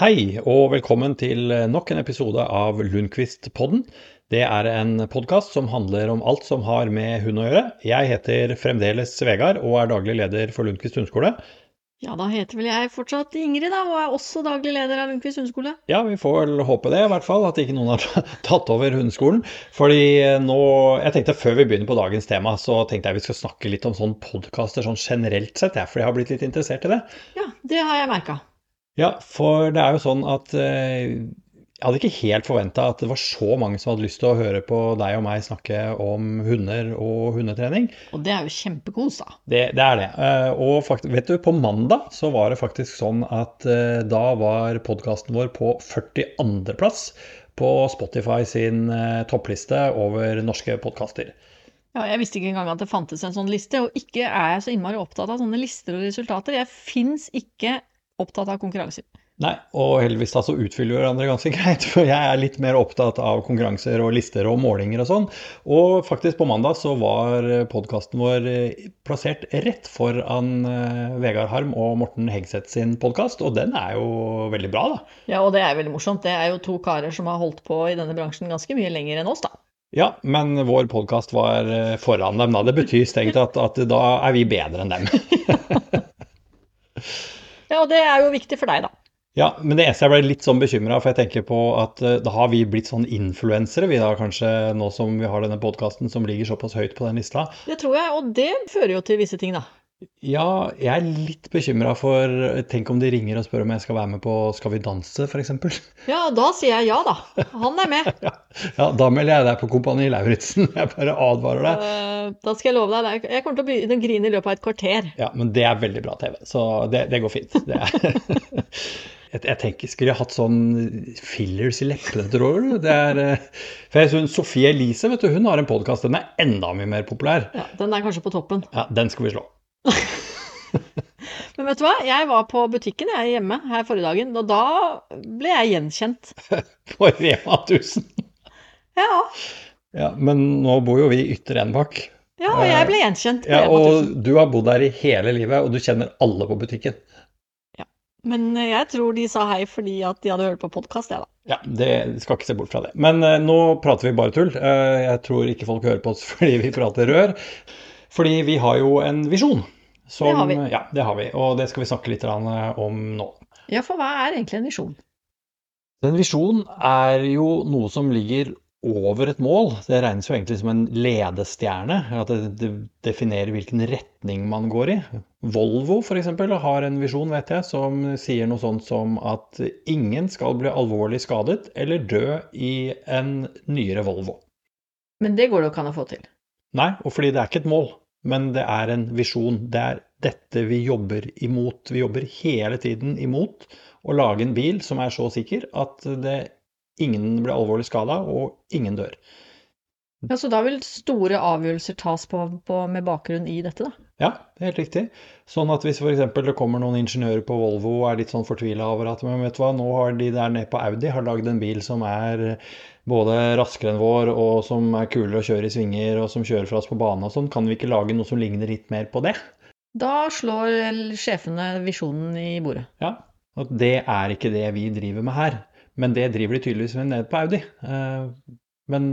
Hei, og velkommen til nok en episode av Lundqvist-podden. Det er en podkast som handler om alt som har med hund å gjøre. Jeg heter fremdeles Vegard og er daglig leder for Lundqvist hundeskole. Ja, da heter vel jeg fortsatt Ingrid, da, og er også daglig leder av Lundqvist hundeskole. Ja, vi får vel håpe det, i hvert fall. At ikke noen har tatt over hundeskolen. Fordi nå Jeg tenkte før vi begynner på dagens tema, så tenkte jeg vi skal snakke litt om sånn podkaster sånn generelt sett, ja, for jeg har blitt litt interessert i det. Ja, det har jeg merka. Ja, for det er jo sånn at eh, jeg hadde ikke helt forventa at det var så mange som hadde lyst til å høre på deg og meg snakke om hunder og hundetrening. Og det er jo kjempekos, da. Det, det er det. Eh, og faktisk, vet du, på mandag så var det faktisk sånn at eh, da var podkasten vår på 42.-plass på Spotify sin toppliste over norske podkaster. Ja, jeg visste ikke engang at det fantes en sånn liste, og ikke er jeg så innmari opptatt av sånne lister og resultater. Jeg fins ikke opptatt av konkurranser. Nei, og heldigvis da så utfyller vi hverandre ganske greit, for jeg er litt mer opptatt av konkurranser og lister og målinger og sånn. Og faktisk på mandag så var podkasten vår plassert rett foran Vegard Harm og Morten Hegseth sin podkast, og den er jo veldig bra, da. Ja, og det er veldig morsomt. Det er jo to karer som har holdt på i denne bransjen ganske mye lenger enn oss, da. Ja, men vår podkast var foran dem, da. Det betyr strengt at, at da er vi bedre enn dem. ja, og det er jo viktig for deg, da. Ja, men det eneste jeg ble litt sånn bekymra for, jeg tenker på at uh, da har vi blitt sånn influensere, vi da kanskje, nå som vi har denne podkasten som ligger såpass høyt på den lista. Det tror jeg, og det fører jo til visse ting, da. Ja, jeg er litt bekymra for Tenk om de ringer og spør om jeg skal være med på Skal vi danse, f.eks. Ja, da sier jeg ja, da. Han er med. ja, ja, da melder jeg deg på Kompani Lauritzen. Jeg bare advarer deg. Uh, da skal jeg love deg Jeg kommer til å begynne å grine i løpet av et kvarter. Ja, men det er veldig bra TV, så det, det går fint. Det jeg, jeg, tenker, Skulle jeg hatt sånn fillers i leppene, tror du? Det er, for jeg synes Sofie Elise vet du, hun har en podkast. Den er enda mye mer populær. Ja, Den er kanskje på toppen. Ja, Den skal vi slå. Men vet du hva, jeg var på butikken jeg hjemme her forrige dagen, og da ble jeg gjenkjent. På Rema 1000? Ja. ja. Men nå bor jo vi i Ytre Enebakk. Ja, og jeg ble gjenkjent på ja, Rema 1000. Og du har bodd der i hele livet, og du kjenner alle på butikken. Ja, Men jeg tror de sa hei fordi at de hadde hørt på podkast, jeg, da. Ja, det skal ikke se bort fra det. Men uh, nå prater vi bare tull. Jeg tror ikke folk hører på oss fordi vi prater rør. Fordi vi har jo en visjon. Som, det har vi. Ja, det har vi. Og det skal vi snakke litt om nå. Ja, for hva er egentlig en visjon? En visjon er jo noe som ligger over et mål. Det regnes jo egentlig som en ledestjerne. At det, det definerer hvilken retning man går i. Volvo f.eks. har en visjon, vet jeg, som sier noe sånt som at ingen skal bli alvorlig skadet eller dø i en nyere Volvo. Men det går det jo ikke an å få til. Nei, og fordi det er ikke et mål men det er en visjon. Det er dette vi jobber imot. Vi jobber hele tiden imot å lage en bil som er så sikker at det, ingen blir alvorlig skada, og ingen dør. Ja, Så da vil store avgjørelser tas på, på, med bakgrunn i dette, da? Ja, det er helt riktig. Sånn at hvis f.eks. det kommer noen ingeniører på Volvo og er litt sånn fortvila over at men vet du hva, nå har de der nede på Audi har lagd en bil som er både raskere enn vår, og som er kulere å kjøre i svinger, og som kjører fra oss på bane og sånn, kan vi ikke lage noe som ligner litt mer på det? Da slår sjefene visjonen i bordet. Ja, og det er ikke det vi driver med her. Men det driver de tydeligvis med nede på Audi. Men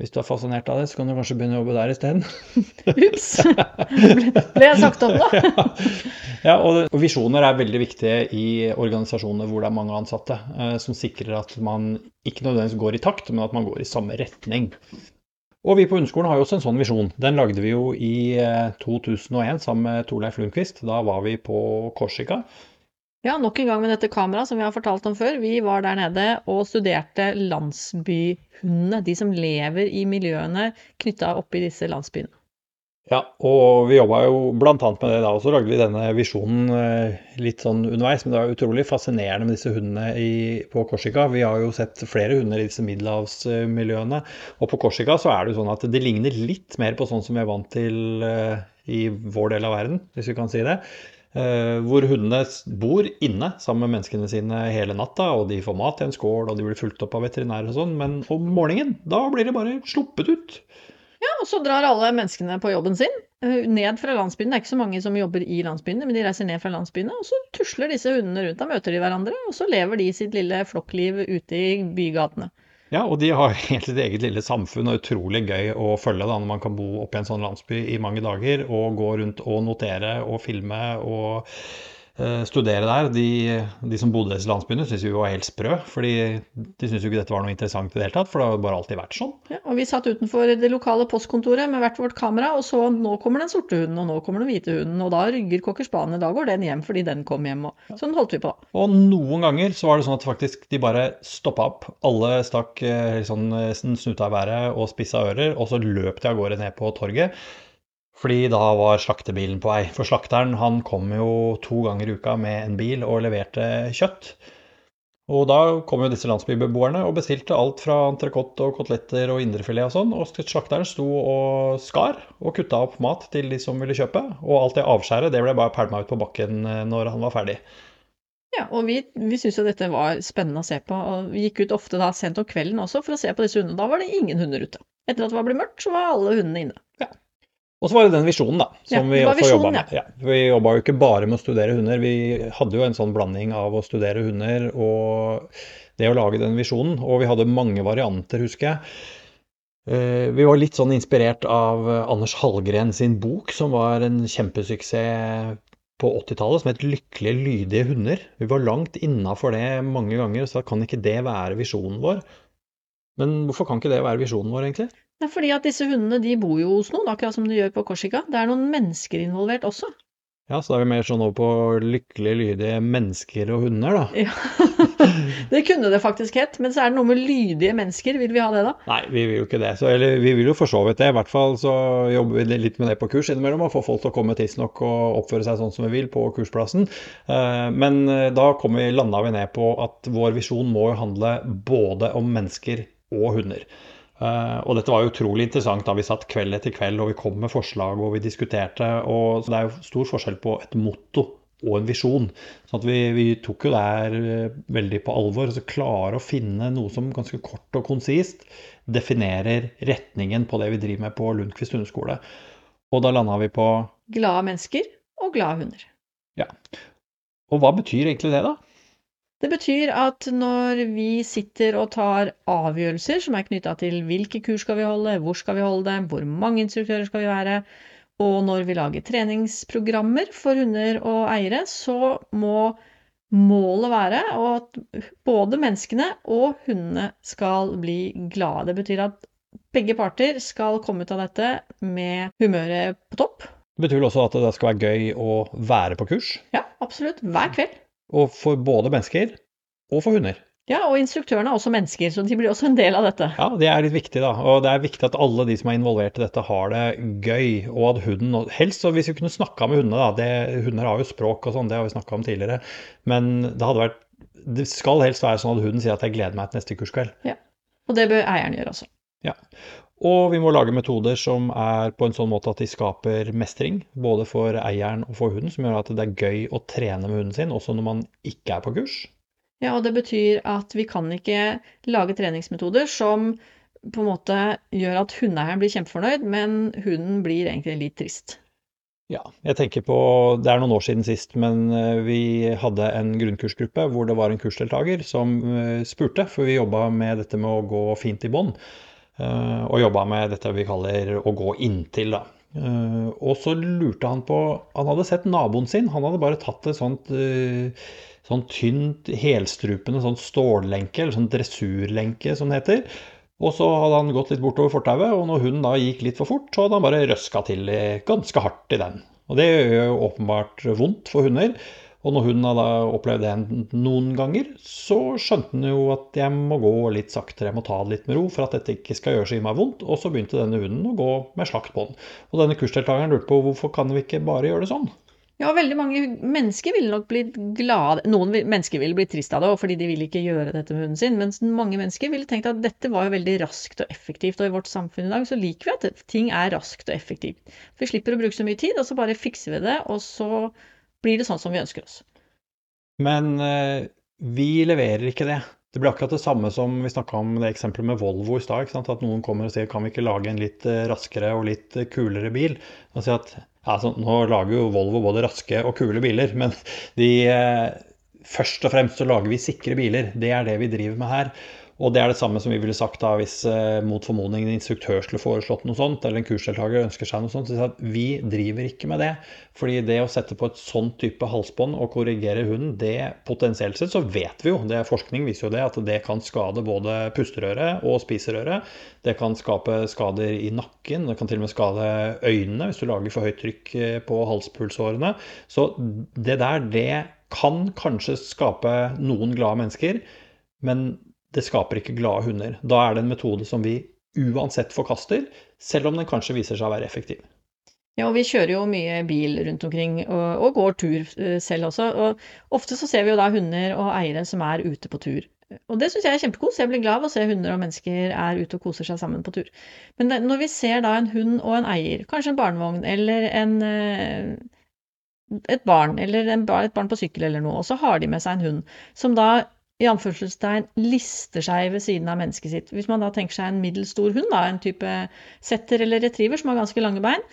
hvis du er fascinert av det, så kan du kanskje begynne å jobbe der isteden. Ups! Ble jeg sagt opp, da? ja, og visjoner er veldig viktige i organisasjoner hvor det er mange ansatte, som sikrer at man ikke nødvendigvis går i takt, men at man går i samme retning. Og vi på Hundskolen har jo også en sånn visjon. Den lagde vi jo i 2001 sammen med Torleif Lundqvist. Da var vi på Korsika. Ja, nok en gang med dette kameraet som vi har fortalt om før. Vi var der nede og studerte landsbyhundene. De som lever i miljøene knytta opp i disse landsbyene. Ja, og vi jobba jo bl.a. med det da. Og så lagde vi denne visjonen litt sånn underveis. Men det er utrolig fascinerende med disse hundene i, på Korsika. Vi har jo sett flere hunder i disse middelhavsmiljøene. Og på Korsika så er det jo sånn at det ligner litt mer på sånn som vi er vant til i vår del av verden, hvis vi kan si det. Hvor hundene bor inne sammen med menneskene sine hele natta, og de får mat i en skål, og de blir fulgt opp av veterinærer og sånn, men om morgenen, da blir de bare sluppet ut. Ja, og så drar alle menneskene på jobben sin, eh, ned fra landsbyen. Det er ikke så mange som jobber i landsbyene, men de reiser ned fra landsbyene, og så tusler disse hundene rundt. Da møter de hverandre, og så lever de sitt lille flokkliv ute i bygatene. Ja, og de har helt sitt eget lille samfunn, og utrolig gøy å følge da, når man kan bo oppe i en sånn landsby i mange dager og gå rundt og notere og filme og studere der. De, de som bodde i disse landsbyene, syntes vi var helt sprø, fordi de syntes jo ikke dette var noe interessant i det hele tatt, for det har bare alltid vært sånn. Ja, og vi satt utenfor det lokale postkontoret med hvert vårt kamera, og så nå kommer den sorte hunden, og nå kommer den hvite hunden, og da rygger cocker spaniel, da går den hjem fordi den kom hjem, og sånn holdt vi på. Og noen ganger så var det sånn at faktisk de bare stoppa opp. Alle stakk eh, sånn eh, snuta i været og spissa ører, og så løp de av gårde ned på torget. Fordi da var slaktebilen på vei. For slakteren han kom jo to ganger i uka med en bil og leverte kjøtt. Og da kom jo disse landsbybeboerne og bestilte alt fra entrecôte og koteletter og indrefilet og sånn. Og slakteren sto og skar og kutta opp mat til de som ville kjøpe. Og alt det avskjæret det ble bare pælma ut på bakken eh, når han var ferdig. Ja, og vi, vi syntes jo dette var spennende å se på, og vi gikk ut ofte da sent om kvelden også for å se på disse hundene. Da var det ingen hunder ute. Etter at det var blitt mørkt, så var alle hundene inne. Og så var det den visjonen, da, som Ja, vi også jobba med. Ja, vi jobba jo ikke bare med å studere hunder, vi hadde jo en sånn blanding av å studere hunder og det å lage den visjonen. Og vi hadde mange varianter, husker jeg. Eh, Vi var litt sånn inspirert av Anders Hallgren sin bok, som var en kjempesuksess på 80-tallet, som het 'Lykkelige, lydige hunder'. Vi var langt innafor det mange ganger, så kan ikke det være visjonen vår? Men hvorfor kan ikke det være visjonen vår, egentlig? Det er fordi at disse hundene de bor jo hos noen, akkurat som de gjør på Korsika. Det er noen mennesker involvert også. Ja, så da er vi mer sånn over på lykkelige, lydige mennesker og hunder, da. Ja, det kunne det faktisk hett. Men så er det noe med lydige mennesker. Vil vi ha det, da? Nei, vi vil jo ikke det. Så, eller vi vil jo for så vidt det. I hvert fall så jobber vi litt med det på kurs innimellom, å få folk til å komme tidsnok og oppføre seg sånn som vi vil på kursplassen. Eh, Men eh, da vi, landa vi ned på at vår visjon må jo handle både om mennesker og hunder. Eh, og dette var jo utrolig interessant da vi satt kveld etter kveld og vi kom med forslag og vi diskuterte. og Det er jo stor forskjell på et motto og en visjon. sånn at vi, vi tok jo det her eh, veldig på alvor. altså Klare å finne noe som ganske kort og konsist definerer retningen på det vi driver med på Lundqvist hundeskole. Og da landa vi på Glade mennesker og glade hunder. ja. Og hva betyr egentlig det, da? Det betyr at når vi sitter og tar avgjørelser som er knytta til hvilke kurs skal vi holde, hvor skal vi holde dem, hvor mange instruktører skal vi være, og når vi lager treningsprogrammer for hunder og eiere, så må målet være at både menneskene og hundene skal bli glade. Det betyr at begge parter skal komme ut av dette med humøret på topp. Det betyr vel også at det skal være gøy å være på kurs. Ja, absolutt. Hver kveld. Og for både mennesker og for hunder. Ja, og instruktørene er også mennesker, så de blir også en del av dette. Ja, det er litt viktig, da. Og det er viktig at alle de som er involvert i dette, har det gøy. Og at hunden Helst så hvis vi kunne snakka med hundene, da. Det, hunder har jo språk og sånn, det har vi snakka om tidligere. Men det hadde vært Det skal helst være sånn at hunden sier at 'jeg gleder meg til neste kurskveld'. Ja. Og det bør eieren gjøre også. Ja. Og vi må lage metoder som er på en sånn måte at de skaper mestring, både for eieren og for hunden, som gjør at det er gøy å trene med hunden sin, også når man ikke er på kurs. Ja, og det betyr at vi kan ikke lage treningsmetoder som på en måte gjør at hundeeieren blir kjempefornøyd, men hunden blir egentlig litt trist. Ja, jeg tenker på Det er noen år siden sist, men eh, vi hadde en grunnkursgruppe hvor det var en kursdeltaker som eh, spurte, for vi jobba med dette med å gå fint i bånd. Eh, Og jobba med dette vi kaller å gå inntil, da. Eh, Og så lurte han på Han hadde sett naboen sin. Han hadde bare tatt et sånt eh, sånn tynt, helstrupende sånt stållenke, eller sånn dressurlenke som det heter. Og så hadde han gått litt bortover fortauet, og når hunden da gikk litt for fort, så hadde han bare røska til ganske hardt i den. Og det gjør jo åpenbart vondt for hunder. Og når hunden hadde opplevd det noen ganger, så skjønte hun jo at jeg må gå litt saktere, jeg må ta det litt med ro for at dette ikke skal gjøre så innmari vondt. Og så begynte denne hunden å gå med slakt på den. Og denne kursdeltakeren lurte på hvorfor kan vi ikke bare gjøre det sånn? Ja, veldig mange mennesker ville nok blitt glade Noen mennesker ville blitt trist av det, fordi de ville ikke gjøre dette med hunden sin, mens mange mennesker ville tenkt at dette var jo veldig raskt og effektivt, og i vårt samfunn i dag så liker vi at ting er raskt og effektivt. Vi slipper å bruke så mye tid, og så bare fikser vi det, og så blir det sånn som vi ønsker oss. Men eh, vi leverer ikke det. Det blir akkurat det samme som vi snakka om det eksempelet med Volvo i stad. At noen kommer og sier kan vi ikke lage en litt eh, raskere og litt eh, kulere bil? Og sier at altså, Nå lager jo Volvo både raske og kule biler, men de, først og fremst så lager vi sikre biler. Det er det vi driver med her. Og det er det samme som vi ville sagt da hvis eh, mot formodning en instruktør skulle foreslått noe sånt, eller en kursdeltaker ønsker seg noe sånt. Så at vi driver ikke med det. Fordi det å sette på et sånn type halsbånd og korrigere hunden, det potensielt sett så vet vi jo, det er forskning viser jo det, at det kan skade både pusterøret og spiserøret. Det kan skape skader i nakken, det kan til og med skade øynene hvis du lager for høyt trykk eh, på halspulsårene. Så det der, det kan kanskje skape noen glade mennesker. Men det skaper ikke glade hunder. Da er det en metode som vi uansett forkaster, selv om den kanskje viser seg å være effektiv. Ja, og vi kjører jo mye bil rundt omkring, og, og går tur eh, selv også. Og ofte så ser vi jo da hunder og eiere som er ute på tur. Og det syns jeg er kjempekos. Jeg blir glad av å se hunder og mennesker er ute og koser seg sammen på tur. Men det, når vi ser da en hund og en eier, kanskje en barnevogn eller en, eh, et barn, eller en, et barn på sykkel eller noe, og så har de med seg en hund som da i anførselstegn lister seg ved siden av mennesket sitt. Hvis man da tenker seg en middels stor hund, da, en type setter eller retriever som har ganske lange bein,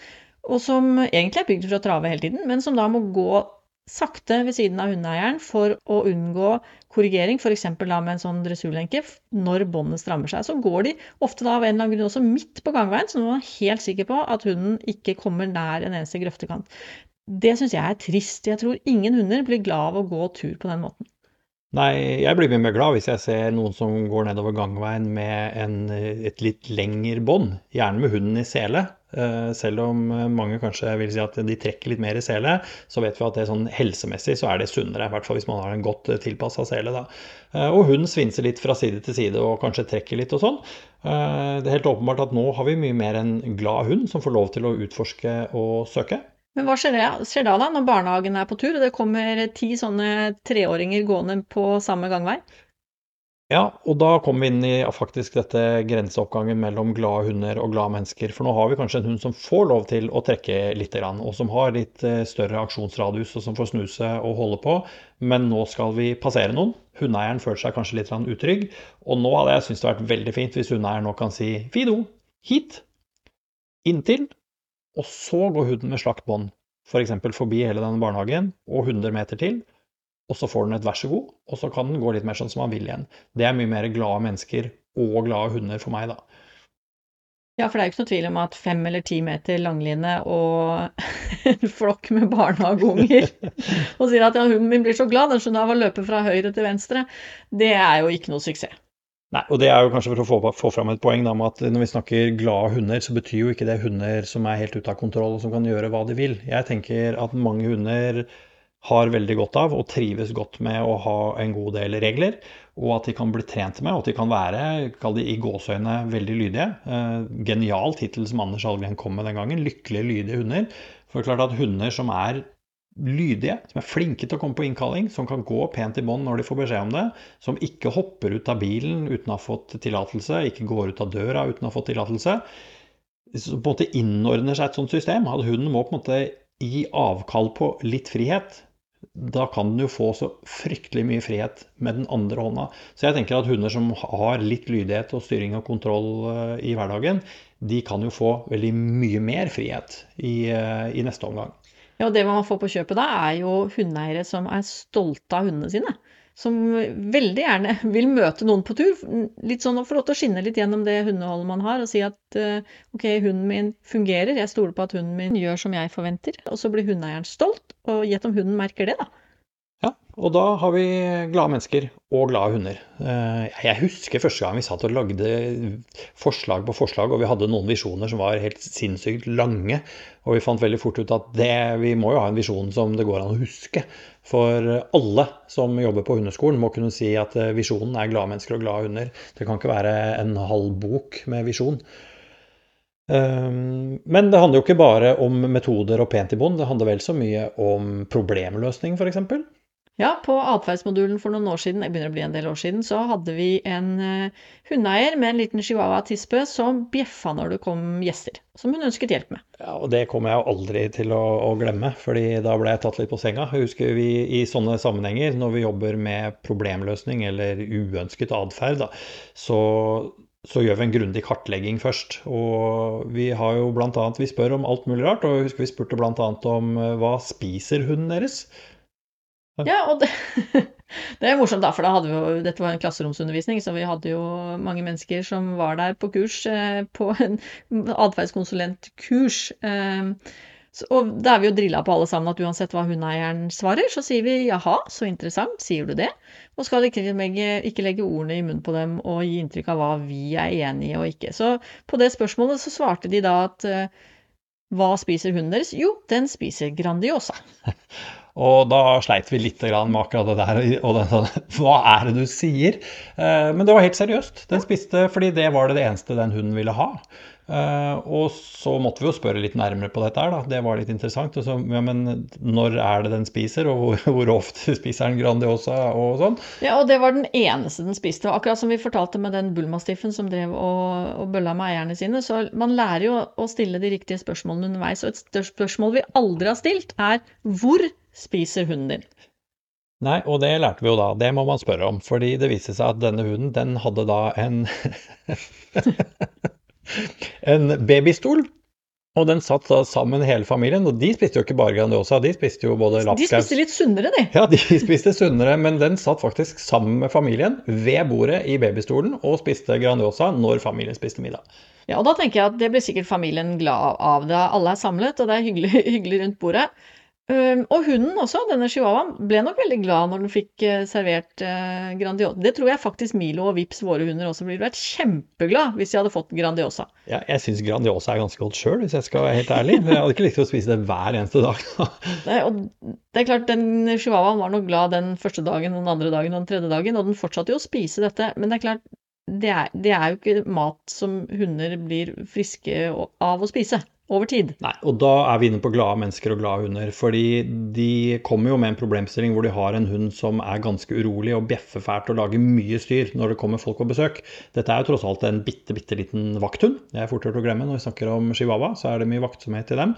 og som egentlig er bygd for å trave hele tiden, men som da må gå sakte ved siden av hundeeieren for å unngå korrigering, f.eks. da med en sånn dressurlenke, når båndet strammer seg. Så går de ofte da av en eller annen grunn også midt på gangveien, så man er helt sikker på at hunden ikke kommer nær en eneste grøftekant. Det syns jeg er trist. Jeg tror ingen hunder blir glad av å gå tur på den måten. Nei, jeg blir mye mer glad hvis jeg ser noen som går nedover gangveien med en, et litt lengre bånd, gjerne med hunden i sele. Eh, selv om mange kanskje vil si at de trekker litt mer i sele, så vet vi at det sånn helsemessig så er det sunnere. I hvert fall hvis man har en godt tilpassa sele. Da. Eh, og hunden svinser litt fra side til side og kanskje trekker litt og sånn. Eh, det er helt åpenbart at nå har vi mye mer en glad hund som får lov til å utforske og søke. Men hva skjer, skjer da, da, når barnehagen er på tur, og det kommer ti sånne treåringer gående på samme gangvei? Ja, og da kommer vi inn i faktisk dette grenseoppgangen mellom glade hunder og glade mennesker. For nå har vi kanskje en hund som får lov til å trekke litt, og som har litt eh, større aksjonsradius, og som får snuse og holde på. Men nå skal vi passere noen. Hundeeieren føler seg kanskje litt utrygg. Og nå hadde jeg syntes det vært veldig fint hvis hundeeieren nå kan si Fido, hit, inntil, og så går hunden med slakt bånd, f.eks. For forbi hele denne barnehagen og 100 meter til, og så får den et vær så god, og så kan den gå litt mer sånn som man vil igjen. Det er mye mer glade mennesker og glade hunder for meg, da. Ja, for det er jo ikke noe tvil om at fem eller ti meter langline og en flokk med barnehageunger og sier at ja, hunden min blir så glad, den skjønner av å løpe fra høyre til venstre, det er jo ikke noe suksess. Nei, og det er jo kanskje for å få, få fram et poeng da, med at når vi snakker glade hunder, så betyr jo ikke det hunder som er helt ute av kontroll og som kan gjøre hva de vil. Jeg tenker at mange hunder har veldig godt av og trives godt med å ha en god del regler, og at de kan bli trent med, og at de kan være, kall det i gåseøyne, veldig lydige. Eh, genial tittel som Anders Algren kom med den gangen. Lykkelige, lydige hunder. For det er klart at hunder som er lydige, som er flinke til å komme på innkalling, som kan gå pent i bånd når de får beskjed om det, som ikke hopper ut av bilen uten å ha fått tillatelse, ikke går ut av døra uten å ha fått tillatelse, som på en måte innordner seg et sånt system. At hunden må på en måte gi avkall på litt frihet. Da kan den jo få så fryktelig mye frihet med den andre hånda. Så jeg tenker at hunder som har litt lydighet og styring og kontroll eh, i hverdagen, de kan jo få veldig mye mer frihet i, eh, i neste omgang. Ja, og det man får på kjøpet da, er jo hundeeiere som er stolte av hundene sine. Som veldig gjerne vil møte noen på tur. Litt sånn å få lov til å skinne litt gjennom det hundeholdet man har, og si at eh, ok, hunden min fungerer, jeg stoler på at hunden min gjør som jeg forventer. Og så blir hundeeieren stolt, og gjett om hunden merker det, da. Ja, og da har vi glade mennesker og glade hunder. Eh, jeg husker første gang vi satt og lagde forslag på forslag, og vi hadde noen visjoner som var helt sinnssykt lange. Og vi fant veldig fort ut at det, vi må jo ha en visjon som det går an å huske. For alle som jobber på hundeskolen må kunne si at eh, visjonen er glade mennesker og glade hunder. Det kan ikke være en halv bok med visjon. Eh, men det handler jo ikke bare om metoder og pent i bånd, det handler vel så mye om problemløsning, f.eks. Ja, på atferdsmodulen for noen år siden, det begynner å bli en del år siden, så hadde vi en uh, hundeeier med en liten chihuahua-tispe som bjeffa når det kom gjester, som hun ønsket hjelp med. Ja, og Det kommer jeg aldri til å, å, glemme, fordi da ble jeg tatt litt på senga. Jeg husker vi i sånne sammenhenger, når vi jobber med problemløsning eller uønsket atferd, så så gjør vi en grundig kartlegging først. Og vi har jo blant annet, vi spør om alt mulig rart. Og jeg husker vi spurte bl.a. om eh, hva spiser hunden deres? Ja, og det, det er morsomt, da, for da jo, dette var en klasseromsundervisning, så vi hadde jo mange mennesker som var der på kurs, eh, på en atferdskonsulentkurs. Eh, og da er vi jo drilla på alle sammen at uansett hva hundeeieren svarer, så sier vi jaha, så interessant, sier du det? Og skal ikke legge, ikke legge ordene i munnen på dem og gi inntrykk av hva vi er enig i og ikke. Så på det spørsmålet så svarte de da at hva spiser hunden deres? Jo, den spiser Grandiosa. Og da sleit vi litt med akkurat det der. Og den sånn Hva er det du sier? Eh, men det var helt seriøst. Den spiste fordi det var det eneste den hunden ville ha. Uh, og så måtte vi jo spørre litt nærmere på dette her, da. Det var litt interessant. Så, ja, men når er det den spiser, og hvor, hvor, ofte spiser den Grandiosa og sånn? Ja, og det var den eneste den spiste. Og akkurat som vi fortalte med den bullmastiffen som drev og, og bølla med eierne sine, så man lærer jo å stille de riktige spørsmålene underveis. Og et spørsmål vi aldri har stilt, er hvor spiser hunden din? Nei, og det lærte vi jo da. Det må man spørre om. Fordi det viste seg at denne hunden, den hadde da en en babystol. Og den satt da sammen hele familien, og de spiste jo ikke bare Grandiosa, de spiste jo både lapskaus De spiste litt sunnere, de. Ja, de spiste sunnere, men den satt faktisk sammen med familien ved bordet i babystolen og spiste Grandiosa når familien spiste middag. Ja, og da tenker jeg at det blir sikkert familien glad av. det. Alle er samlet, og det er hyggelig, hyggelig rundt bordet. Og hunden også, denne chihuahuaen, ble nok veldig glad når den fikk eh, servert eh, Grandiosa. Det tror jeg faktisk Milo og Vips, våre hunder, også ville vært kjempeglad hvis de hadde fått Grandiosa. Ja, jeg syns Grandiosa er ganske godt sjøl, hvis jeg skal være helt ærlig. Jeg hadde ikke likt å spise det hver eneste dag. Nei, og det er klart, den chihuahuaen var nok glad den første dagen, den andre dagen og den tredje dagen, og den fortsatte jo å spise dette. Men det er klart, det er, det er jo ikke mat som hunder blir friske av å spise over tid. Nei, og da er vi inne på glade mennesker og glade hunder. Fordi de kommer jo med en problemstilling hvor de har en hund som er ganske urolig og bjeffer fælt og lager mye styr når det kommer folk på besøk. Dette er jo tross alt en bitte, bitte liten vakthund. Det er fort gjort å glemme når vi snakker om chihuahua, så er det mye vaktsomhet i dem.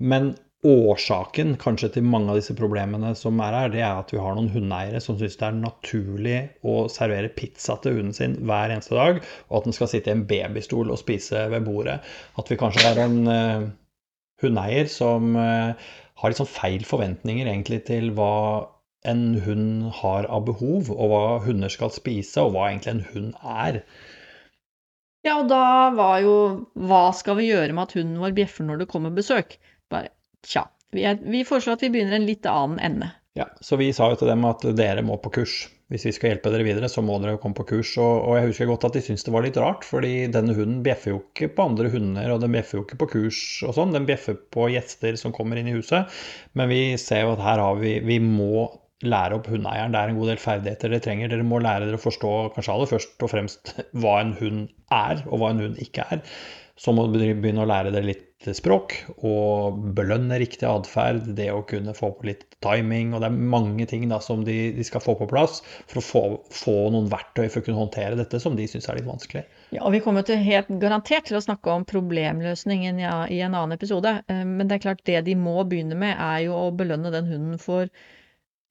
Men årsaken kanskje til mange av disse problemene som er her, det er at vi har noen hundeeiere som syns det er naturlig å servere pizza til hunden sin hver eneste dag, og at den skal sitte i en babystol og spise ved bordet. At vi kanskje har en uh, hundeeier som uh, har litt sånn feil forventninger egentlig til hva en hund har av behov, og hva hunder skal spise, og hva egentlig en hund er. Ja, og da var jo Hva skal vi gjøre med at hunden vår bjeffer når det kommer besøk? Bare Tja. Vi, er, vi foreslår at vi begynner en litt annen ende. Ja, så vi sa jo til dem at dere må på kurs. Hvis vi skal hjelpe dere videre, så må dere komme på kurs. Og, og jeg husker godt at de syntes det var litt rart, fordi denne hunden bjeffer jo ikke på andre hunder, og den bjeffer jo ikke på kurs og sånn. Den bjeffer på gjester som kommer inn i huset. Men vi ser jo at her har vi Vi må lære opp hundeeieren. Det er en god del ferdigheter dere trenger. Dere må lære dere å forstå kanskje aller først og fremst hva en hund er, og hva en hund ikke er. Så må dere begynne å lære dere litt språk og belønne riktig atferd, det å kunne få på litt timing, og det er mange ting da som de, de skal få på plass for å få, få, noen verktøy for å kunne håndtere dette som de syns er litt vanskelig. Ja, og Vi kommer til helt garantert til å snakke om problemløsningen ja, i en annen episode. Eh, men det er klart det de må begynne med, er jo å belønne den hunden for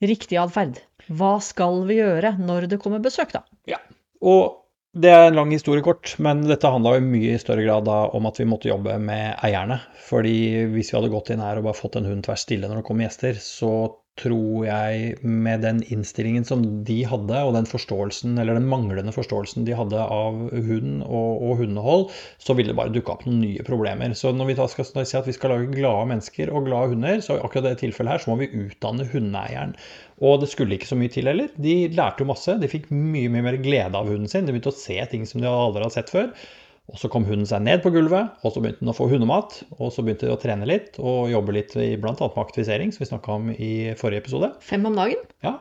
riktig atferd. Hva skal vi gjøre når det kommer besøk, da? Ja, og det er en lang historie kort, men dette handla i mye større grad da om at vi måtte jobbe med eierne. Fordi hvis vi hadde gått inn her og bare fått en hund tvers stille når det kom gjester, så tror jeg med den innstillingen som de hadde, og den forståelsen, eller den manglende forståelsen de hadde av hund og, og hundehold, så ville det bare dukke opp noen nye problemer. Så når vi skal si at vi skal lage glade mennesker og glade hunder, så i akkurat det tilfellet her så må vi utdanne hundeeieren. Og det skulle ikke så mye til heller. De lærte jo masse. De fikk mye, mye mer glede av hunden sin. De begynte å se ting som de aldri hadde sett før. Og så kom hunden seg ned på gulvet, og så begynte den å få hundemat. Og så begynte de å trene litt og jobbe litt bl.a. med aktivisering, som vi snakka om i forrige episode. Fem om dagen? Ja.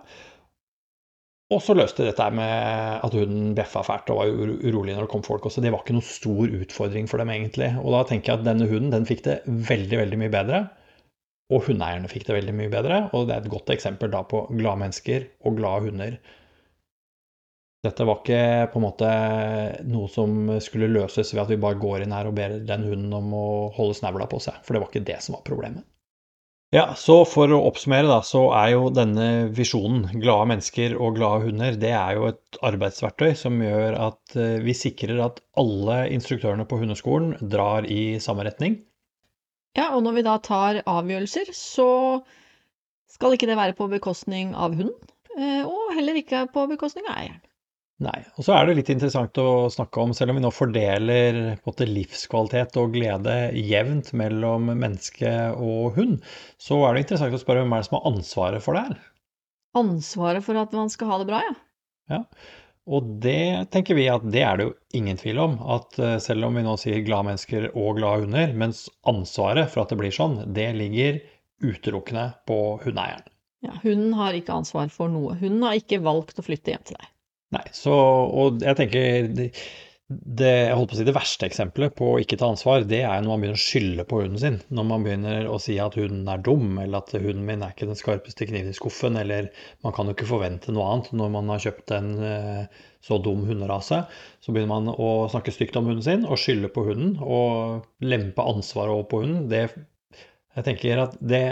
Og så løste dette med at hunden bjeffa fælt og var urolig når det kom folk også. Det var ikke noen stor utfordring for dem, egentlig. Og da tenker jeg at denne hunden den fikk det veldig, veldig mye bedre. Og hundeeierne fikk det veldig mye bedre. Og det er et godt eksempel da på glade mennesker og glade hunder. Dette var ikke på en måte noe som skulle løses ved at vi bare går inn her og ber den hunden om å holde snavla på seg, for det var ikke det som var problemet. Ja, så for å oppsummere, da, så er jo denne visjonen, glade mennesker og glade hunder, det er jo et arbeidsverktøy som gjør at eh, vi sikrer at alle instruktørene på hundeskolen drar i samme retning. Ja, og når vi da tar avgjørelser, så skal ikke det være på bekostning av hunden, eh, og heller ikke på bekostning av eieren. Nei. Og så er det litt interessant å snakke om, selv om vi nå fordeler måte, livskvalitet og glede jevnt mellom menneske og hund, så er det interessant å spørre hvem er det som har ansvaret for det her? Ansvaret for at man skal ha det bra, ja. ja. Og det tenker vi at det er det jo ingen tvil om. At eh, selv om vi nå sier glade mennesker og glade hunder, mens ansvaret for at det blir sånn, det ligger utelukkende på hundeeieren. Ja, hunden har ikke ansvar for noe. Hunden har ikke valgt å flytte hjem til deg. Nei, så, og jeg tenker det, jeg holdt på å si det verste eksempelet på å ikke ta ansvar, det er når man begynner å skylde på hunden sin. Når man begynner å si at hunden er dum, eller at hunden min er ikke den skarpeste kniven i skuffen, eller man kan jo ikke forvente noe annet når man har kjøpt en eh, så dum hunderase. Så begynner man å snakke stygt om hunden sin og skylde på hunden og lempe ansvaret over på hunden. Det, jeg tenker at det,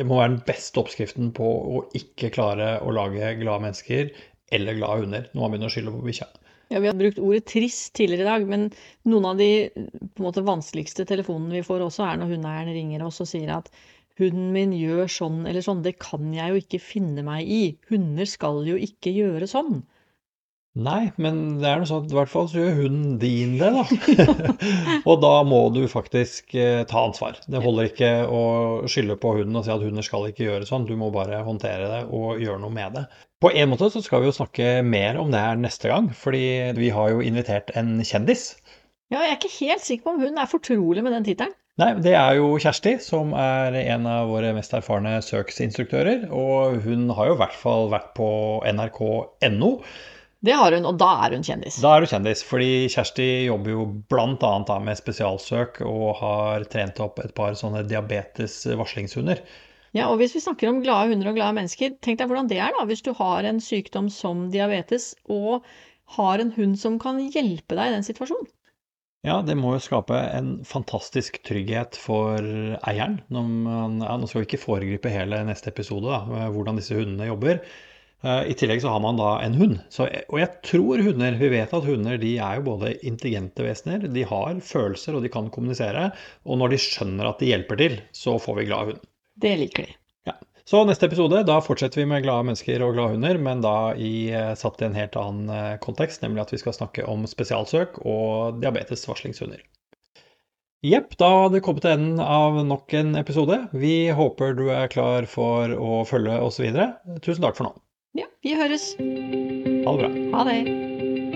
det må være den beste oppskriften på å ikke klare å lage glade mennesker eller glade hunder når man begynner å skylde på bikkja. Ja, Vi har brukt ordet trist tidligere i dag, men noen av de måte, vanskeligste telefonene vi får også, er når hundeeieren ringer oss og sier at hunden min gjør sånn eller sånn, det kan jeg jo ikke finne meg i. Hunder skal jo ikke gjøre sånn. Nei, men det er noe sånn at i hvert fall så gjør hunden din det, da. og da må du faktisk eh, ta ansvar. Det holder ikke å skylde på hunden og si at hunder skal ikke gjøre sånn. Du må bare håndtere det og gjøre noe med det. På en måte så skal vi jo snakke mer om det her neste gang, fordi vi har jo invitert en kjendis. Ja, jeg er ikke helt sikker på om hun er fortrolig med den tittelen. Nei, det er jo Kjersti, som er en av våre mest erfarne søksinstruktører. Og hun har jo i hvert fall vært på nrk.no. Det har hun, og da er hun kjendis. Da er hun kjendis, fordi Kjersti jobber jo bl.a. med spesialsøk og har trent opp et par sånne diabetes-varslingshunder. Ja, og hvis vi snakker om glade hunder og glade mennesker, tenk deg hvordan det er da, hvis du har en sykdom som diabetes og har en hund som kan hjelpe deg i den situasjonen. Ja, det må jo skape en fantastisk trygghet for eieren. Man, ja, nå skal vi ikke foregripe hele neste episode, da, hvordan disse hundene jobber. Eh, I tillegg så har man da en hund. Så, og jeg tror hunder Vi vet at hunder de er jo både intelligente vesener, de har følelser og de kan kommunisere. Og når de skjønner at de hjelper til, så får vi glad hund. Det liker de. Ja. Så neste episode, da fortsetter vi med glade mennesker og glade hunder, men da i, eh, satt i en helt annen eh, kontekst, nemlig at vi skal snakke om spesialsøk og diabetesvarslingshunder. Jepp, da har det kommet til enden av nok en episode. Vi håper du er klar for å følge oss videre. Tusen takk for nå. Ja, vi høres. Ha det bra. Ha det.